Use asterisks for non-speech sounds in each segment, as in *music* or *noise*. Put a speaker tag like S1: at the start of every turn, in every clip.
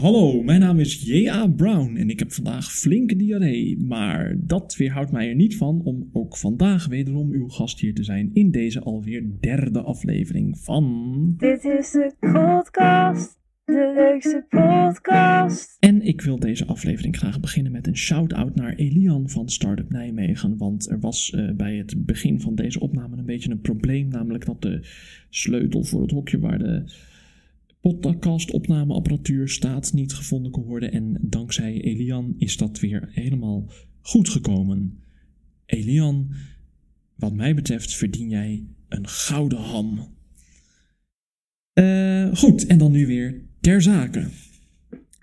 S1: Hallo, mijn naam is J.A. Brown en ik heb vandaag flinke diarree. Maar dat weerhoudt mij er niet van om ook vandaag wederom uw gast hier te zijn in deze alweer derde aflevering van.
S2: Dit is de podcast, de leukste podcast.
S1: En ik wil deze aflevering graag beginnen met een shout-out naar Elian van Startup Nijmegen. Want er was eh, bij het begin van deze opname een beetje een probleem. Namelijk dat de sleutel voor het hokje waar de podcastopnameapparatuur staat niet gevonden kon worden. En dankzij Elian is dat weer helemaal goed gekomen. Elian, wat mij betreft verdien jij een gouden ham. Eh, goed, en dan nu weer ter zake.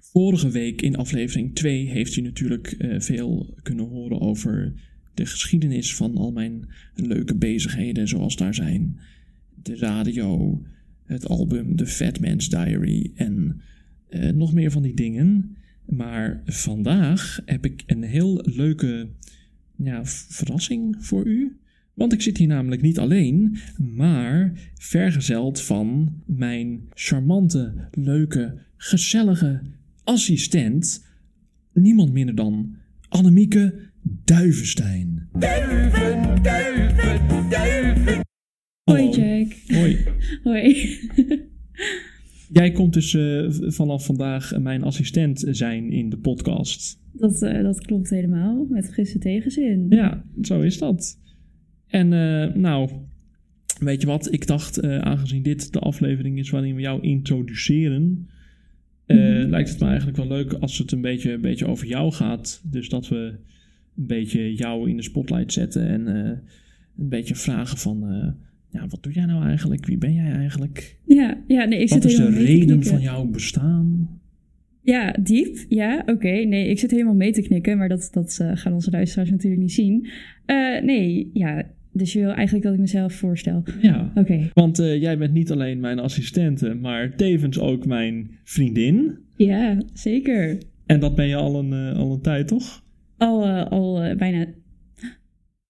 S1: Vorige week in aflevering 2 heeft u natuurlijk eh, veel kunnen horen over de geschiedenis van al mijn leuke bezigheden zoals daar zijn. De radio, het album The Fat Man's Diary en eh, nog meer van die dingen. Maar vandaag heb ik een heel leuke verrassing voor u. Want ik zit hier namelijk niet alleen, maar vergezeld van mijn charmante, leuke, gezellige assistent. Niemand minder dan Annemieke Duivenstein.
S3: Duiven, duiven, duiven.
S4: Hoi. *laughs*
S1: Jij komt dus eh, vanaf vandaag mijn assistent zijn in de podcast.
S4: Dat, eh, dat klopt helemaal, met frisse tegenzin.
S1: Ja, zo is dat. En eh, nou, weet je wat? Ik dacht, eh, aangezien dit de aflevering is waarin we jou introduceren, eh,
S4: Mhm.
S1: lijkt het me eigenlijk wel leuk als het een beetje, een beetje over jou gaat. Dus dat we een beetje jou in de spotlight zetten en eh, een beetje vragen van, eh, ja, wat doe jij nou eigenlijk? Wie ben jij eigenlijk?
S4: Ja, ja nee, ik
S1: Wat
S4: zit
S1: is de
S4: helemaal mee te
S1: reden van jouw bestaan?
S4: Ja, diep. Ja, oké. Nee, ik zit helemaal mee te knikken, maar dat, dat eh, gaan onze luisteraars natuurlijk niet zien. Eh, nee, ja. Dus je wil eigenlijk dat ik mezelf voorstel.
S1: Ja.
S4: Oké.
S1: Want eh, jij bent niet alleen mijn assistente, maar tevens ook mijn vriendin.
S4: Ja, zeker.
S1: En dat ben je al een, al een tijd, toch?
S4: Al, al bijna...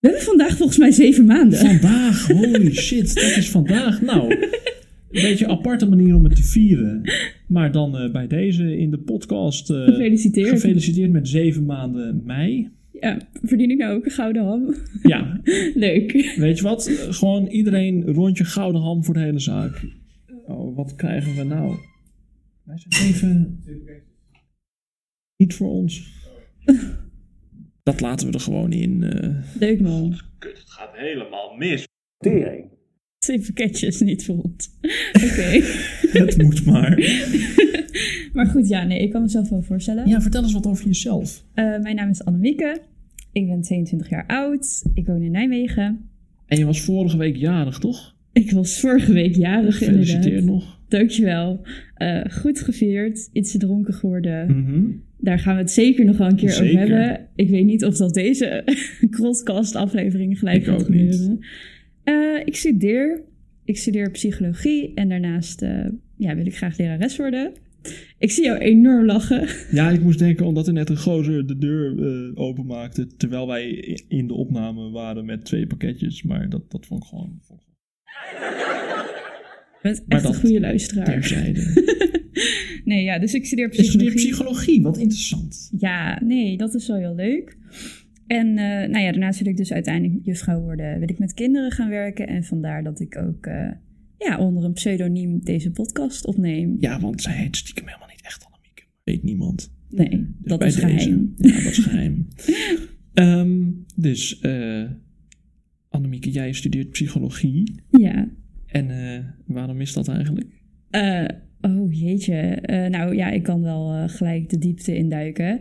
S4: We hebben vandaag volgens mij zeven maanden.
S1: Vandaag, holy shit, dat is vandaag. Nou, een beetje een aparte manier om het te vieren. Maar dan eh, bij deze in de podcast. eh,
S4: Gefeliciteerd.
S1: Gefeliciteerd met zeven maanden mei.
S4: Ja, verdien ik nou ook een gouden ham?
S1: Ja, *laughs*
S4: Leuk.
S1: weet je wat? Eh, Gewoon iedereen rondje gouden ham voor de hele zaak. Oh, wat krijgen we nou? Wij zijn even... Niet voor ons. *laughs* Dat laten we er gewoon in. eh.
S4: Leuk man.
S1: Kut, het gaat helemaal mis.
S3: Tering.
S4: Zeven pakketjes, niet ons. *laughs* Oké.
S1: Het moet maar. *laughs*
S4: maar goed, ja, nee, ik kan mezelf wel voorstellen.
S1: Ja, vertel eens wat over jezelf.
S4: Eh, mijn naam is Annemieke. Ik ben 22 jaar oud. Ik woon in Nijmegen.
S1: En je was vorige week jarig, toch?
S4: Ik was vorige week jarig
S1: Gefeliciteerd
S4: inderdaad.
S1: nog.
S4: Dankjewel. Eh goed gevierd. Iets te dronken geworden.
S1: Mhm.
S4: Daar gaan we het zeker nog wel een keer
S1: Zeker.
S4: over hebben. Ik weet niet of dat deze *laughs* podcast aflevering gelijk
S1: Ik
S4: gaat
S1: ook niet.
S4: gebeuren. Eh, ik studeer. Ik studeer psychologie. En daarnaast eh, ja, wil ik graag lerares worden. Ik zie jou enorm lachen.
S1: Ja, ik moest denken omdat er net een gozer de deur eh, openmaakte. Terwijl wij in de opname waren met twee pakketjes. Maar dat, dat vond ik gewoon vond ik
S4: Je bent
S1: Maar
S4: echt een goede luisteraar.
S1: terzijde. *laughs*
S4: Nee, ja, dus ik studeer
S1: Je studeert
S4: psychologie.
S1: psychologie, wat interessant.
S4: Ja, nee, dat is wel heel leuk. En eh, nou ja, daarnaast wil ik dus uiteindelijk juffrouw worden. Wil ik met kinderen gaan werken. En vandaar dat ik ook eh, ja, onder een pseudoniem deze podcast opneem.
S1: Ja, want zij heet stiekem helemaal niet echt Annemieke. Weet niemand.
S4: Nee,
S1: Dus
S4: dat
S1: bij
S4: is
S1: deze-
S4: geheim.
S1: Ja, dat is geheim. *laughs* Ehm, dus, eh Annemieke, jij studeert psychologie.
S4: Ja.
S1: En eh, waarom is dat eigenlijk?
S4: Eh, oh jeetje. Eh, nou ja, ik kan wel eh, gelijk de diepte induiken.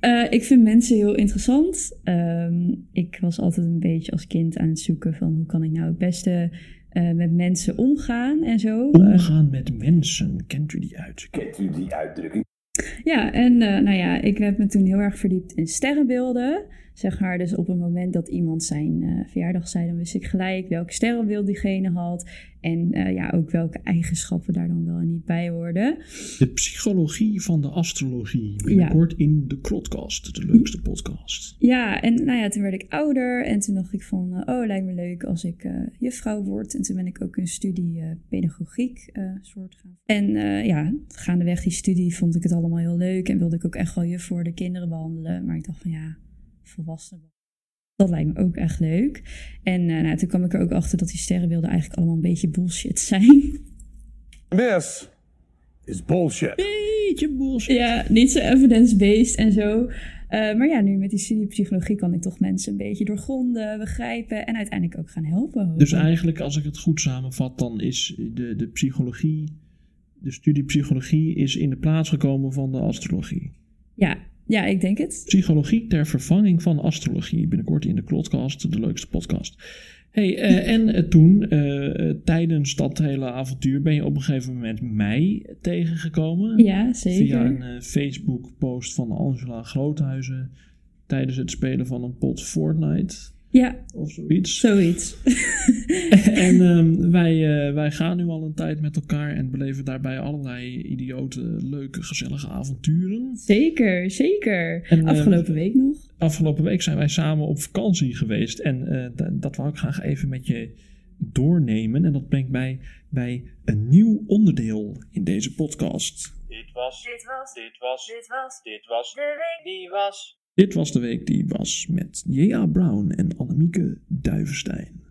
S4: Eh ik vind mensen heel interessant. Ehm, ik was altijd een beetje als kind aan het zoeken van hoe kan ik nou het beste eh, met mensen omgaan en zo.
S1: Omgaan met mensen, kent u die uit?
S3: Kent u die uitdrukking?
S4: Ja, en eh, nou ja, ik heb me toen heel erg verdiept in sterrenbeelden. Zeg maar. Dus op het moment dat iemand zijn eh, verjaardag zei, dan wist ik gelijk welke sterrenbeeld diegene had. En eh, ja, ook welke eigenschappen daar dan wel en niet bij hoorden.
S1: De psychologie van de astrologie. Binnenkort in de Krotcast, de leukste podcast.
S4: Ja, en nou ja, toen werd ik ouder en toen dacht ik van, eh, oh, lijkt me leuk als ik juffrouw word. En toen ben ik ook een studie pedagogiek soort gaan. En ja, gaandeweg die studie vond ik het allemaal heel leuk en wilde ik ook echt wel juf voor de kinderen behandelen. Maar ik dacht van ja, volwassenen. Dat lijkt me ook echt leuk. En eh, nou, toen kwam ik er ook achter dat die sterrenbeelden eigenlijk allemaal een beetje bullshit zijn. *laughs*
S3: This is bullshit.
S1: Beetje bullshit.
S4: Ja, niet zo evidence-based en zo. Eh, maar ja, nu met die studie psychologie kan ik toch mensen een beetje doorgronden, begrijpen en uiteindelijk ook gaan helpen.
S1: Dus eigenlijk, als ik het goed samenvat, dan is de, de psychologie, de studie psychologie is in de plaats gekomen van de astrologie.
S4: Ja, ja, ik denk het.
S1: Psychologie ter vervanging van astrologie. Binnenkort in de Klotcast, de leukste podcast. Hey, eh, en eh, toen, eh, tijdens dat hele avontuur, ben je op een gegeven moment mij tegengekomen.
S4: Ja, zeker.
S1: Via een Facebook-post van Angela Groothuizen. Tijdens het spelen van een pot Fortnite
S4: Ja,
S1: of zoiets.
S4: zoiets. *laughs*
S1: en *laughs* ehm, wij, eh, wij gaan nu al een tijd met elkaar en beleven daarbij allerlei idiote, leuke, gezellige avonturen.
S4: zeker, zeker.
S1: En, eh,
S4: Afgelopen week nog.
S1: Afgelopen week zijn wij samen op vakantie geweest en eh, dat wou ik graag even met je doornemen. En dat brengt mij bij een nieuw onderdeel in deze podcast.
S5: Dit was,
S2: Dit was,
S5: dit was,
S2: dit was
S5: dit was,
S2: de week.
S5: die was.
S1: Dit was de week die was met J.A. Brown en Annemieke Duivenstein.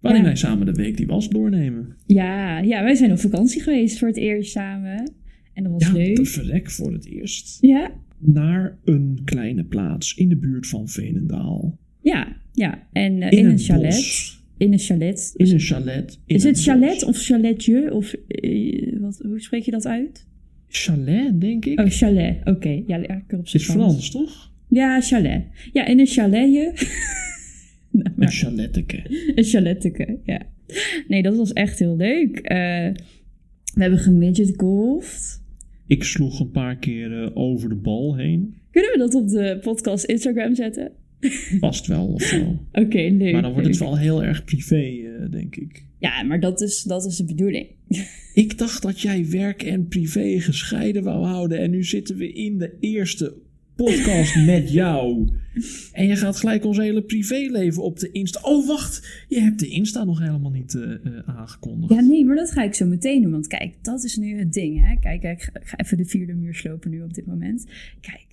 S1: Waarin
S4: Ja.
S1: wij samen de week die was doornemen.
S4: Ja, ja, wij zijn op vakantie geweest voor het eerst samen. En dat was
S1: Ja,
S4: leuk.
S1: verrek voor het eerst.
S4: Ja,
S1: Naar een kleine plaats in de buurt van Veenendaal.
S4: ja, ja. En eh,
S1: In,
S4: in, een chalet.
S1: bos.
S4: In een chalet.
S1: In een chalet. in
S4: Is
S1: het
S4: chalet
S1: bos.
S4: of chaletje? Of eh, wat, hoe spreek je dat uit?
S1: Chalet, denk ik.
S4: Oh, chalet. Oké, ja, lekker op
S1: Het is
S4: zijn
S1: Frans, toch?
S4: Ja, chalet. Ja, in een chaletje. *laughs* nou, *laughs*
S1: Een chaletteke.
S4: een chaletteke, ja. Nee, dat was echt heel leuk. Eh, we hebben gemidget golfd.
S1: Ik sloeg een paar keer eh, over de bal heen.
S4: Kunnen we dat op de podcast Instagram zetten? *laughs*
S1: Past wel of zo.
S4: Oké, leuk.
S1: Maar dan wordt het wel heel erg privé, eh, denk ik.
S4: Ja, maar dat is, dat is de bedoeling. *laughs*
S1: Ik dacht dat jij werk en privé gescheiden wou houden. En nu zitten we in de eerste podcast met jou. En je gaat gelijk ons hele privéleven op de Insta. Oh, wacht. Je hebt de Insta nog helemaal niet eh, eh, aangekondigd.
S4: Ja, nee, maar dat ga ik zo meteen doen. Want kijk, dat is nu het ding. Hè? Kijk, ik ga, ik ga even de vierde muur slopen nu op dit moment. Kijk,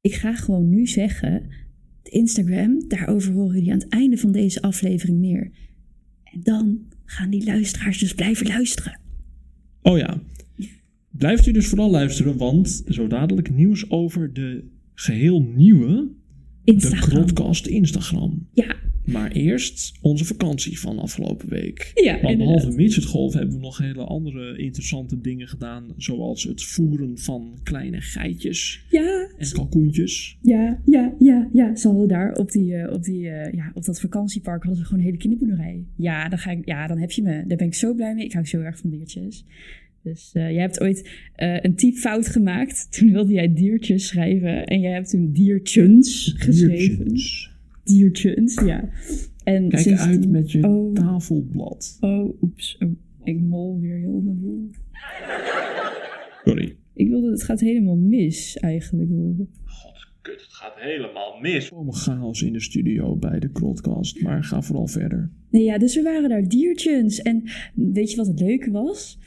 S4: ik ga gewoon nu zeggen... De Instagram, daarover horen jullie aan het einde van deze aflevering meer. En dan gaan die luisteraars dus blijven luisteren.
S1: Oh ja. Blijft u dus vooral luisteren, want zo dadelijk nieuws over de geheel nieuwe De
S4: Instagram.
S1: Krotcast Instagram.
S4: Ja,
S1: Maar eerst onze vakantie van afgelopen week.
S4: Ja,
S1: Want behalve midgetgolf hebben we nog hele andere interessante dingen gedaan. Zoals het voeren van kleine geitjes
S4: ja,
S1: en kalkoentjes.
S4: ja, ja, ja, ja. Ze hadden daar op, die, eh, op, die, eh, ja, op dat vakantiepark hadden ze gewoon een hele kinderboerderij. Ja, dan, ga ik, ja, dan heb je me. Daar ben ik zo blij mee. Ik hou zo erg van diertjes. Dus eh, jij hebt ooit eh, een typfout gemaakt. *laughs* Toen wilde jij diertjes schrijven. En jij hebt toen diertjes geschreven.
S1: Diertjes.
S4: Diertjes, ja. En
S1: Kijk
S4: sinds
S1: uit
S4: die-
S1: met je
S4: Oh.
S1: tafelblad.
S4: Oh, oeps. Oh, ik mol weer heel de boel.
S1: Sorry.
S4: Ik wilde, het gaat helemaal mis eigenlijk. Wolve.
S5: God, kut, het gaat helemaal mis.
S1: Komen chaos in de studio bij de Krotcast. Maar ga vooral verder.
S4: Nee, ja, dus we waren daar diertjes. En weet je wat het leuke was?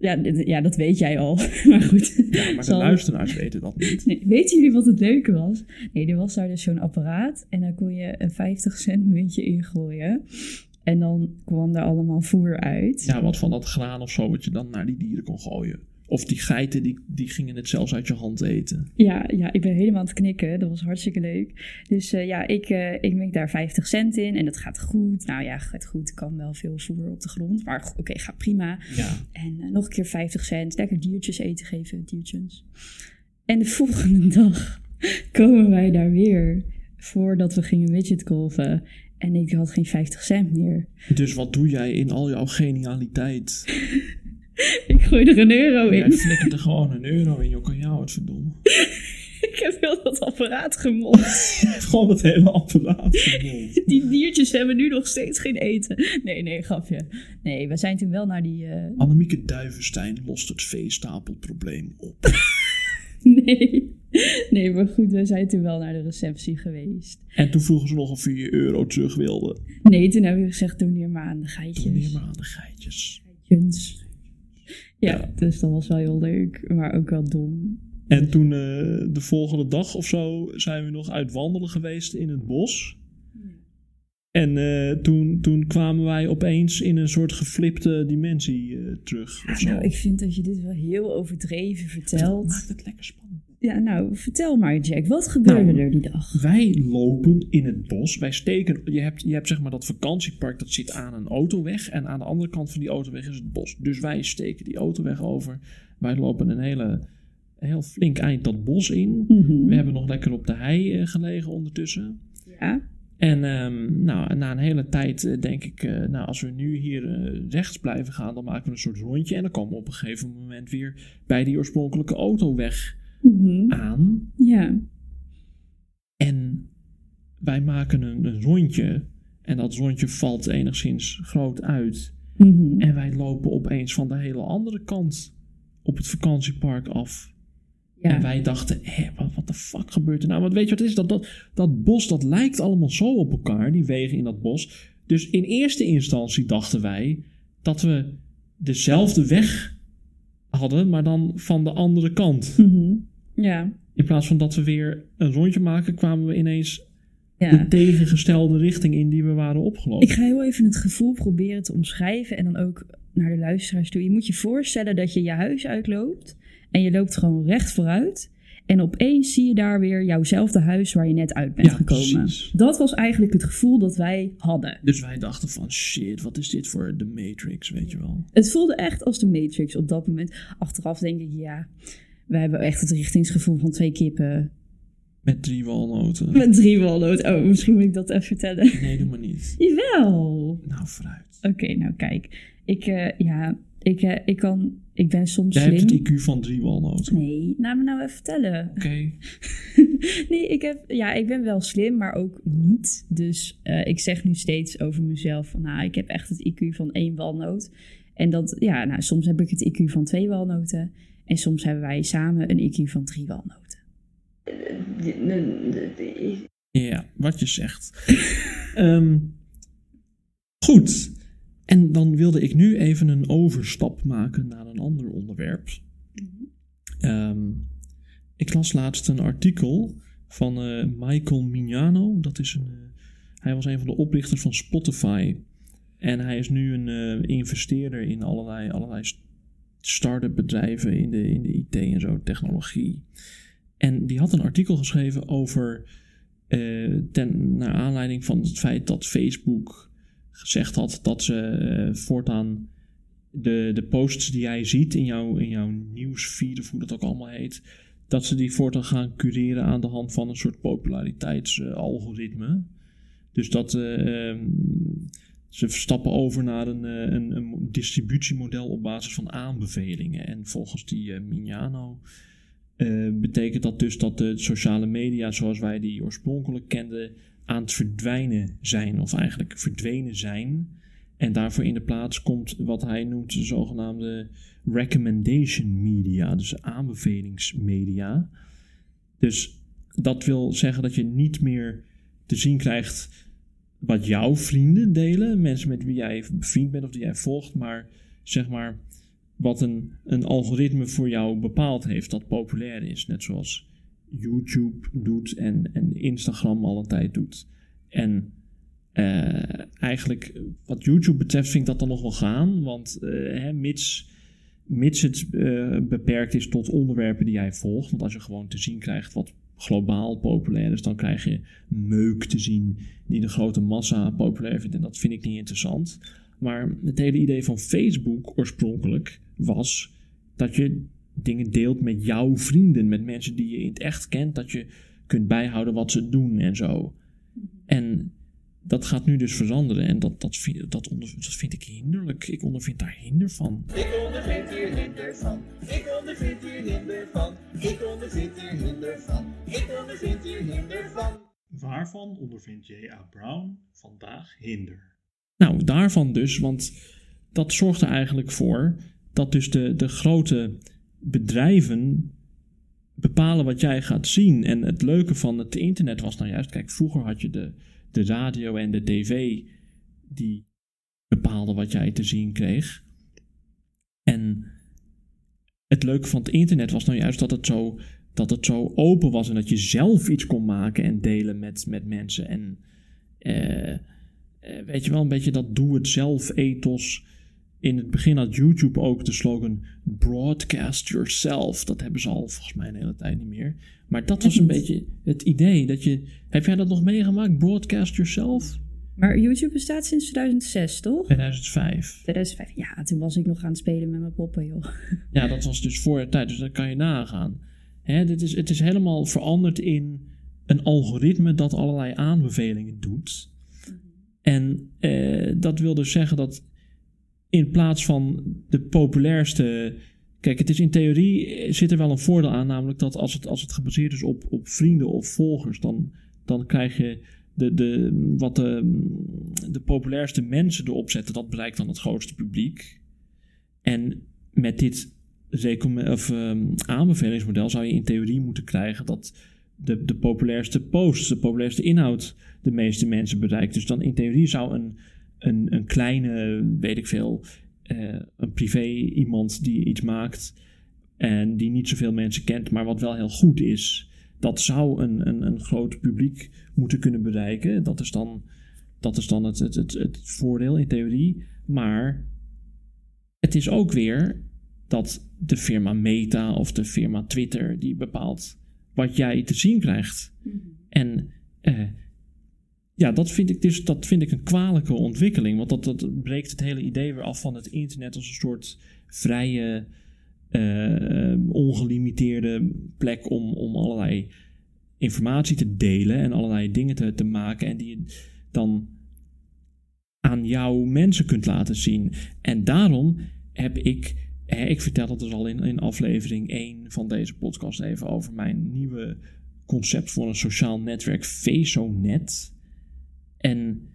S4: Ja, ja dat weet jij al. *laughs* maar goed.
S1: Ja, maar de luisteraars weten dat niet.
S4: Nee, weten jullie wat het leuke was? Nee, er was daar dus zo'n apparaat. En daar kon je een 50 cent muntje ingooien. En dan kwam daar allemaal voer uit.
S1: Ja, wat van dat graan of zo wat je dan naar die dieren kon gooien. Of die geiten, die, die gingen het zelfs uit je hand eten.
S4: Ja, ja, ik ben helemaal aan het knikken. Dat was hartstikke leuk. Dus eh, ja, ik, eh ik mik daar 50 cent in en dat gaat goed. Nou ja, gaat goed. Ik kan wel veel voer op de grond. Maar oké, gaat prima.
S1: Ja.
S4: En eh, nog een keer 50 cent. Lekker diertjes eten geven, diertjes. En de *laughs* volgende dag komen wij daar weer. Voordat we gingen midget golfen. En ik had geen 50 cent meer.
S1: Dus wat doe jij in al jouw genialiteit? *laughs*
S4: Gooi er een euro
S1: Jij
S4: in.
S1: flikkert er gewoon een euro in, joh, kan jou het verdomme. *laughs*
S4: ik heb heel dat apparaat gemold. *laughs*
S1: Gewoon het hele apparaat. *laughs*
S4: Die diertjes hebben nu nog steeds geen eten. Nee, nee, grapje. Nee, we zijn toen wel naar die... eh,
S1: Annemieke Duivenstein lost het veestapelprobleem op.
S4: Nee. Nee, maar goed, we zijn toen wel naar de receptie geweest.
S1: En toen vroegen ze nog of je je euro terug wilde.
S4: Nee, toen hebben we gezegd, doneer maar aan de geitjes.
S1: Doneer maar aan de geitjes.
S4: Geitjes. Ja,
S1: Ja.
S4: dus dat was wel heel leuk, maar ook wel dom.
S1: En toen eh, de volgende dag of zo zijn we nog uit wandelen geweest in het bos. En eh, toen, toen kwamen wij opeens in een soort geflipte dimensie eh, terug. Of zo.
S4: Nou, ik vind dat je dit wel heel overdreven vertelt.
S1: Maakt het lekker spannend.
S4: Ja, nou, vertel maar Jack, wat gebeurde
S1: Nou,
S4: er die dag?
S1: Wij lopen in het bos. Wij steken. Je hebt, je hebt zeg maar dat vakantiepark dat zit aan een autoweg. En aan de andere kant van die autoweg is het bos. Dus wij steken die autoweg over. Wij lopen een hele, heel flink eind dat bos in.
S4: Mhm.
S1: We hebben nog lekker op de hei eh, gelegen ondertussen.
S4: Ja,
S1: En ehm, nou, na een hele tijd eh, denk ik, eh, nou, als we nu hier rechts blijven gaan, dan maken we een soort rondje. En dan komen we op een gegeven moment weer bij die oorspronkelijke autoweg
S4: Mhm.
S1: aan.
S4: ja.
S1: En wij maken een, een rondje. En dat rondje valt enigszins groot uit.
S4: Mhm.
S1: En wij lopen opeens van de hele andere kant op het vakantiepark af.
S4: ja.
S1: En wij dachten, hé, wat, wat de fuck gebeurt er nou? Want weet je wat het is? Dat, dat, dat bos, dat lijkt allemaal zo op elkaar, die wegen in dat bos. Dus in eerste instantie dachten wij dat we dezelfde weg hadden, maar dan van de andere kant.
S4: Mhm. Ja.
S1: In plaats van dat we weer een rondje maken, kwamen we ineens
S4: ja.
S1: de tegengestelde richting in die we waren opgelopen.
S4: Ik ga heel even het gevoel proberen te omschrijven en dan ook naar de luisteraars toe. Je moet je voorstellen dat je je huis uitloopt en je loopt gewoon recht vooruit. En opeens zie je daar weer jouwzelfde huis waar je net uit bent
S1: Ja,
S4: gekomen.
S1: precies.
S4: Dat was eigenlijk het gevoel dat wij hadden.
S1: Dus wij dachten van, shit, wat is dit voor de Matrix, weet je wel.
S4: Het voelde echt als de Matrix op dat moment. Achteraf denk ik, ja, we hebben echt het richtingsgevoel van twee kippen
S1: Met drie walnoten.
S4: met drie walnoten. Oh, misschien moet ik dat even vertellen.
S1: Nee, doe maar niet.
S4: Jawel.
S1: Nou, vooruit.
S4: Oké, nou kijk. Ik, eh, ja, ik, eh, ik kan, ik ben soms
S1: Jij
S4: slim.
S1: hebt het IQ van drie walnoten.
S4: Nee, laat me nou even vertellen.
S1: Oké. *laughs*
S4: nee, ik, heb, ja, ik ben wel slim, maar ook niet. Dus eh, ik zeg nu steeds over mezelf van, nou, ik heb echt het IQ van één walnoot. En dat, ja, nou, soms heb ik het IQ van twee walnoten. En soms hebben wij samen een IQ van drie walnoten.
S1: Ja, wat je zegt. *laughs* Ehm, goed. En dan wilde ik nu even een overstap maken naar een ander onderwerp. Ehm, ik las laatst een artikel van eh, Michael Mignano. Dat is een, eh, hij was een van de oprichters van Spotify. En hij is nu een eh, investeerder in allerlei, allerlei start-up bedrijven in de, in de IT en zo, technologie. En die had een artikel geschreven over eh, ten, naar aanleiding van het feit dat Facebook gezegd had dat ze eh, voortaan de, de posts die jij ziet in jouw, in jouw nieuwsfeed, of hoe dat ook allemaal heet, dat ze die voortaan gaan cureren aan de hand van een soort populariteitsalgoritme. dus dat ehm, ze stappen over naar een, eh, een, een distributiemodel op basis van aanbevelingen. En volgens die eh, Mignano eh, betekent dat dus dat de sociale media zoals wij die oorspronkelijk kenden aan het verdwijnen zijn, of eigenlijk verdwenen zijn. En daarvoor in de plaats komt wat hij noemt de zogenaamde recommendation media, dus aanbevelingsmedia. Dus dat wil zeggen dat je niet meer te zien krijgt wat jouw vrienden delen, mensen met wie jij bevriend bent of die jij volgt, maar zeg maar wat een, een algoritme voor jou bepaald heeft dat populair is. Net zoals YouTube doet en, en Instagram al een tijd doet. En eh, eigenlijk wat YouTube betreft vind ik dat dan nog wel gaan. Want eh, hè, mits, mits het eh, beperkt is tot onderwerpen die jij volgt. Want als je gewoon te zien krijgt wat globaal populair is, dan krijg je meuk te zien die de grote massa populair vindt. En dat vind ik niet interessant. Maar het hele idee van Facebook oorspronkelijk was dat je dingen deelt met jouw vrienden, met mensen die je in het echt kent, dat je kunt bijhouden wat ze doen en zo. En dat gaat nu dus veranderen en dat, dat, vind, dat, onder, dat vind ik hinderlijk. Ik ondervind daar hinder van.
S6: Ik ondervind hier hinder van. Ik ondervind hier hinder van. Ik ondervind hier hinder van. Ik ondervind hier hinder van.
S5: Waarvan ondervindt J.A. Brown vandaag hinder?
S1: Nou, daarvan dus, want dat zorgt er eigenlijk voor dat dus de, de grote bedrijven bepalen wat jij gaat zien. En het leuke van het internet was nou juist, kijk, vroeger had je de, de radio en de tv die bepaalden wat jij te zien kreeg. En het leuke van het internet was nou juist dat het zo, dat het zo open was en dat je zelf iets kon maken en delen met, met mensen. En eh, eh, weet je wel, een beetje dat doe-het-zelf-ethos. In het begin had YouTube ook de slogan Broadcast Yourself. Dat hebben ze al volgens mij een hele tijd niet meer. Maar dat was een *laughs* beetje het idee. Dat je, heb jij dat nog meegemaakt? Broadcast Yourself?
S4: Maar YouTube bestaat sinds 2006, toch?
S1: 2005.
S4: 2005. Ja, toen was ik nog aan het spelen met mijn poppen, joh. *laughs*
S1: Ja, dat was dus voor je tijd, dus dat kan je nagaan. Hè, dit is, het is helemaal veranderd in een algoritme dat allerlei aanbevelingen doet. En eh, dat wil dus zeggen dat in plaats van de populairste. Kijk, het is in theorie eh, zit er wel een voordeel aan, namelijk dat als het, als het gebaseerd is op, op vrienden of volgers, dan, dan krijg je de, de, wat de, de populairste mensen erop zetten, dat bereikt dan het grootste publiek. En met dit of, ehm, aanbevelingsmodel zou je in theorie moeten krijgen dat de, de populairste posts, de populairste inhoud de meeste mensen bereikt. Dus dan in theorie zou een, een, een kleine, weet ik veel, eh, een privé iemand die iets maakt en die niet zoveel mensen kent, maar wat wel heel goed is, dat zou een, een, een groot publiek moeten kunnen bereiken. Dat is dan, dat is dan het, het, het, het voordeel in theorie. Maar het is ook weer dat de firma Meta of de firma Twitter die bepaalt wat jij te zien krijgt. En eh, ja, dat vind ik dus dat vind ik een kwalijke ontwikkeling. Want dat, dat breekt het hele idee weer af van het internet als een soort vrije, eh, ongelimiteerde plek om, om allerlei informatie te delen en allerlei dingen te, te maken. En die je dan aan jouw mensen kunt laten zien. En daarom heb ik. Hè, ik vertel het dus al in, in aflevering 1 van deze podcast even over mijn nieuwe concept voor een sociaal netwerk, VesoNet. En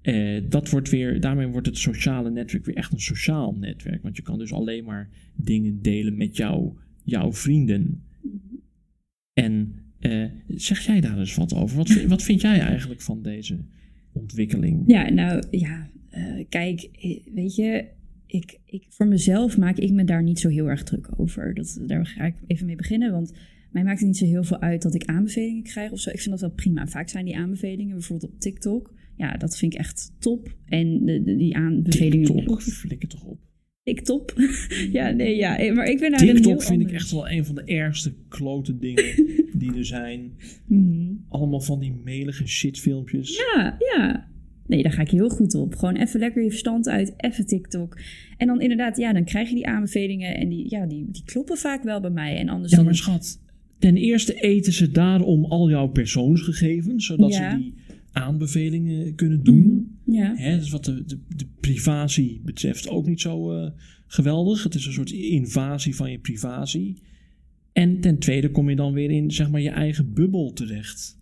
S1: eh, dat wordt weer, daarmee wordt het sociale netwerk weer echt een sociaal netwerk. Want je kan dus alleen maar dingen delen met jou, jouw vrienden. En eh, zeg jij daar eens wat over? Wat, wat vind jij eigenlijk van deze ontwikkeling?
S4: Ja, nou ja, eh, kijk, weet je, ik, ik, voor mezelf maak ik me daar niet zo heel erg druk over. Dat, daar ga ik even mee beginnen, want mij maakt het niet zo heel veel uit dat ik aanbevelingen krijg of zo. Ik vind dat wel prima. Vaak zijn die aanbevelingen, bijvoorbeeld op TikTok, ja, dat vind ik echt top. En de, de- die aanbevelingen...
S1: TikTok, flikker toch op.
S4: TikTok? *laughs* ja, nee, ja, eh, maar ik ben daar heel
S1: TikTok vind ik echt wel een van de ergste klote dingen *laughs* die er zijn.
S4: Mhm.
S1: Allemaal van die melige shitfilmpjes.
S4: Ja, ja. Nee, daar ga ik heel goed op. Gewoon even lekker je verstand uit, even TikTok. En dan inderdaad, ja, dan krijg je die aanbevelingen en die, ja, die, die kloppen vaak wel bij mij. En anders
S1: Ja,
S4: dan...
S1: schat, ten eerste eten ze daarom al jouw persoonsgegevens, zodat
S4: Ja.
S1: ze die aanbevelingen kunnen doen.
S4: Ja.
S1: Hè, dat is wat de, de, de privacy betreft ook niet zo eh, geweldig. Het is een soort invasie van je privacy. En ten tweede kom je dan weer in zeg maar, je eigen bubbel terecht.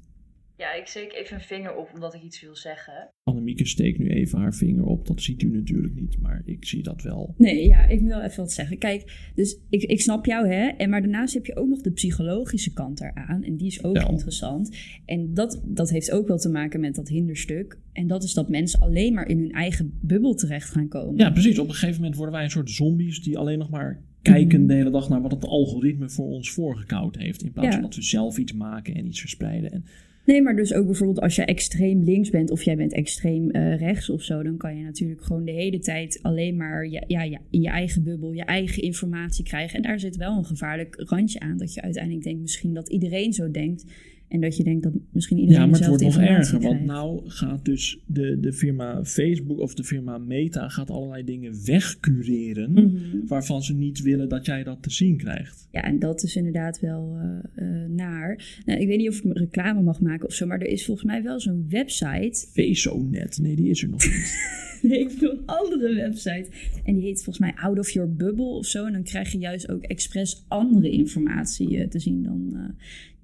S7: Ja, ik steek even een vinger op omdat ik iets wil zeggen.
S1: Annemieke steekt nu even haar vinger op. Dat ziet u natuurlijk niet, maar ik zie dat wel.
S4: Nee, ja, ik wil even wat zeggen. Kijk, dus ik, ik snap jou, hè. En, maar daarnaast heb je ook nog de psychologische kant eraan. En die is ook
S1: Ja.
S4: interessant. En dat, dat heeft ook wel te maken met dat hinderstuk. En dat is dat mensen alleen maar in hun eigen bubbel terecht gaan komen.
S1: Ja, precies. Op een gegeven moment worden wij een soort zombies die alleen nog maar kijken de hele dag naar wat het algoritme voor ons voorgekoud heeft. In plaats
S4: Ja.
S1: van dat we zelf iets maken en iets verspreiden. En
S4: Nee, maar dus ook bijvoorbeeld als jij extreem links bent of jij bent extreem eh, rechts of zo, dan kan je natuurlijk gewoon de hele tijd alleen maar ja, ja, in je eigen bubbel, je eigen informatie krijgen. En daar zit wel een gevaarlijk randje aan dat je uiteindelijk denkt misschien dat iedereen zo denkt. En dat je denkt dat misschien iedereen
S1: Ja, maar het wordt nog erger. Want nou gaat dus de, de firma Facebook of de firma Meta gaat allerlei dingen wegcureren.
S4: Mhm.
S1: Waarvan ze niet willen dat jij dat te zien krijgt.
S4: Ja, en dat is inderdaad wel eh, eh, naar. Nou, ik weet niet of ik reclame mag maken of zo, maar er is volgens mij wel zo'n website.
S1: VSOnet, nee, die is er nog niet. *laughs*
S4: Nee, ik bedoel een andere website. En die heet volgens mij Out of Your Bubble of zo. En dan krijg je juist ook expres andere informatie eh, te zien dan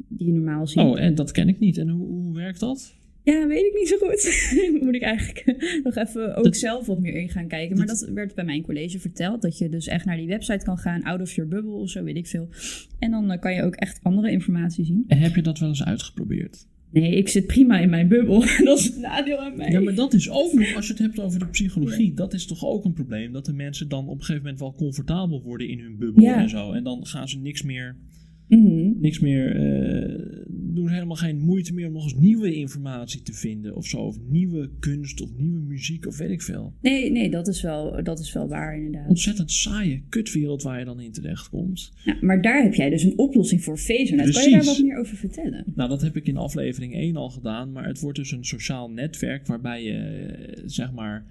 S4: die je normaal ziet.
S1: Oh, en dat ken ik niet. En hoe, hoe werkt dat?
S4: Ja, weet ik niet zo goed. *laughs* Moet ik eigenlijk *laughs* nog even ook
S1: Dat-
S4: zelf wat meer in gaan kijken. Maar dat werd bij mijn college verteld. Dat je dus echt naar die website kan gaan. Out of your bubble of zo, weet ik veel. En dan eh, kan je ook echt andere informatie zien.
S1: En heb je dat wel eens uitgeprobeerd?
S4: Nee, ik zit prima in mijn bubbel. *laughs* dat is het nadeel aan mij.
S1: Ja, maar dat is ook nog, als je het hebt over de psychologie, dat is toch ook een probleem. Dat de mensen dan op een gegeven moment wel comfortabel worden in hun bubbel
S4: Ja.
S1: en zo. En dan gaan ze niks meer,
S4: Mhm.
S1: niks meer, eh, doen ze helemaal geen moeite meer om nog eens nieuwe informatie te vinden of zo. Of nieuwe kunst of nieuwe muziek of weet ik veel.
S4: Nee, nee dat, is wel, dat is wel waar inderdaad.
S1: Ontzettend saaie kutwereld waar je dan in terecht komt.
S4: Ja, maar daar heb jij dus een oplossing voor. Vezonet. Kan je daar wat meer over vertellen?
S1: Nou, dat heb ik in aflevering 1 al gedaan, maar het wordt dus een sociaal netwerk waarbij je, eh, zeg maar,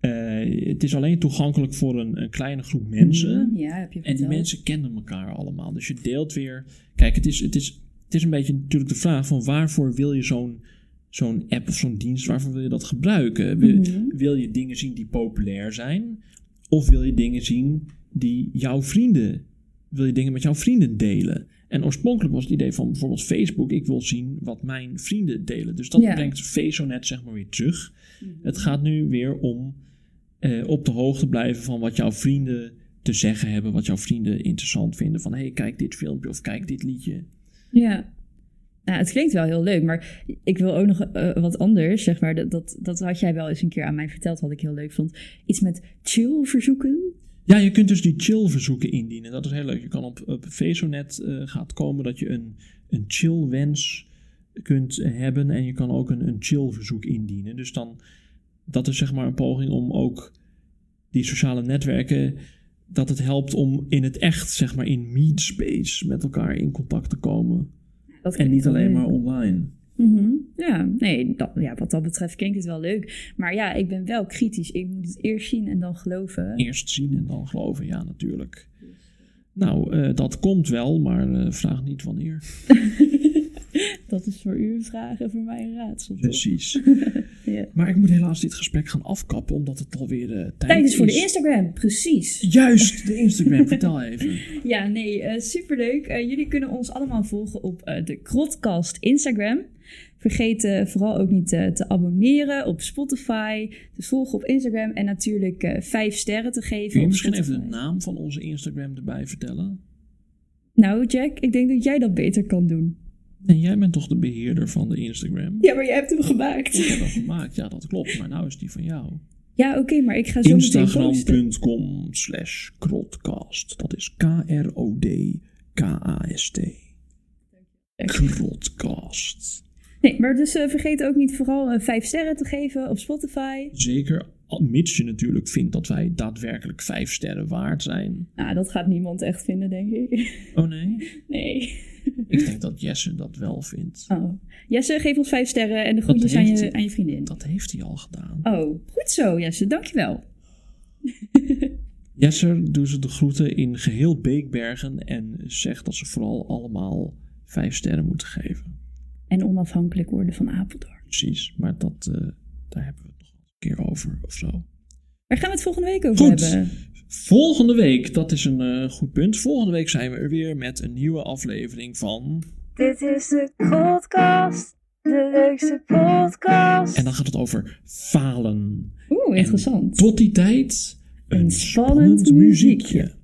S1: eh, het is alleen toegankelijk voor een, een kleine groep mensen.
S4: Mhm, Ja, heb je
S1: En die mensen kennen elkaar allemaal. Dus je deelt weer. Kijk, het is, het is, het is een beetje natuurlijk de vraag van waarvoor wil je zo'n zo'n app of zo'n dienst, waarvoor wil je dat gebruiken? Wil,
S4: Mhm.
S1: wil je dingen zien die populair zijn? Of wil je dingen zien die jouw vrienden, wil je dingen met jouw vrienden delen? En oorspronkelijk was het idee van bijvoorbeeld Facebook, ik wil zien wat mijn vrienden delen. Dus dat brengt Fezonet zeg maar weer terug. Het gaat nu weer om eh, op de hoogte blijven van wat jouw vrienden te zeggen hebben, wat jouw vrienden interessant vinden. Van hé, hey, kijk dit filmpje of kijk dit liedje.
S4: Ja. Nou, het klinkt wel heel leuk, maar ik wil ook nog eh, wat anders, zeg maar. Dat, dat, dat had jij wel eens een keer aan mij verteld, wat ik heel leuk vond. Iets met chill verzoeken.
S1: Ja, je kunt dus die chill verzoeken indienen. Dat is heel leuk. Je kan op, op Vezonet eh, gaat komen dat je een, een chill wens kunt hebben. En je kan ook een, een chill verzoek indienen. Dus dan, dat is zeg maar een poging om ook die sociale netwerken, dat het helpt om in het echt, zeg maar in meet space, met elkaar in contact te komen.
S4: Dat
S1: En niet alleen maar online.
S4: Mhm. Ja, nee, dat, ja, wat dat betreft klinkt het wel leuk. Maar ja, ik ben wel kritisch. Ik moet het eerst zien en dan geloven.
S1: Eerst zien en dan geloven, ja, natuurlijk. Nou, eh, dat komt wel, maar eh, vraag niet wanneer. *laughs*
S4: Dat is voor u een vraag en voor mij een raadsel.
S1: Precies. *laughs*
S4: Ja.
S1: Maar ik moet helaas dit gesprek gaan afkappen, omdat het alweer eh tijd
S4: Tijd is voor de. Instagram, precies.
S1: Juist, de Instagram. *laughs* Vertel even.
S4: Ja, nee, eh, superleuk. Eh, jullie kunnen ons allemaal volgen op de Krotcast Instagram. Vergeet vooral ook niet te abonneren op Spotify, te volgen op Instagram en natuurlijk vijf sterren te geven.
S1: Kun je misschien even de naam van onze Instagram erbij vertellen?
S4: Nou, Jack, ik denk dat jij dat beter kan doen.
S1: Nee, jij bent toch de beheerder van de Instagram?
S4: Ja, maar jij hebt hem gemaakt.
S1: Ik heb hem gemaakt, ja, dat klopt. Maar nou is die van jou.
S4: Ja, oké, maar ik ga zo.
S1: Instagram.com slash krotcast. Dat is K-R-O-D-K-A-S-T. Krotcast.
S4: Nee, maar dus eh, vergeet ook niet vooral eh, vijf sterren te geven op Spotify.
S1: Zeker, mits je natuurlijk vindt dat wij daadwerkelijk vijf sterren waard zijn.
S4: Nou, dat gaat niemand echt vinden, denk ik.
S1: Oh nee? *laughs*
S4: Nee.
S1: Ik denk dat Jesse dat wel vindt.
S4: Oh. Jesse, geef ons vijf sterren en de groetjes aan je, aan je vriendin.
S1: Dat heeft hij al gedaan.
S4: Oh, goed zo, Jesse. Dankjewel. *laughs*
S1: Jesse doet ze de groeten in geheel Beekbergen en zegt dat ze vooral allemaal vijf sterren moeten geven.
S4: En onafhankelijk worden van Apeldoorn.
S1: Precies, maar dat, eh, daar hebben we het nog een keer over of zo.
S4: Waar gaan we het volgende week over
S1: Goed.
S4: hebben?
S1: Volgende week, dat is een eh, goed punt. Volgende week zijn we er weer met een nieuwe aflevering van.
S2: Dit is de Podcast, de leukste podcast.
S1: En dan gaat het over falen.
S4: Oeh, interessant.
S1: Tot die tijd, een,
S4: Een spannend
S1: spannend muziekje.
S4: muziekje.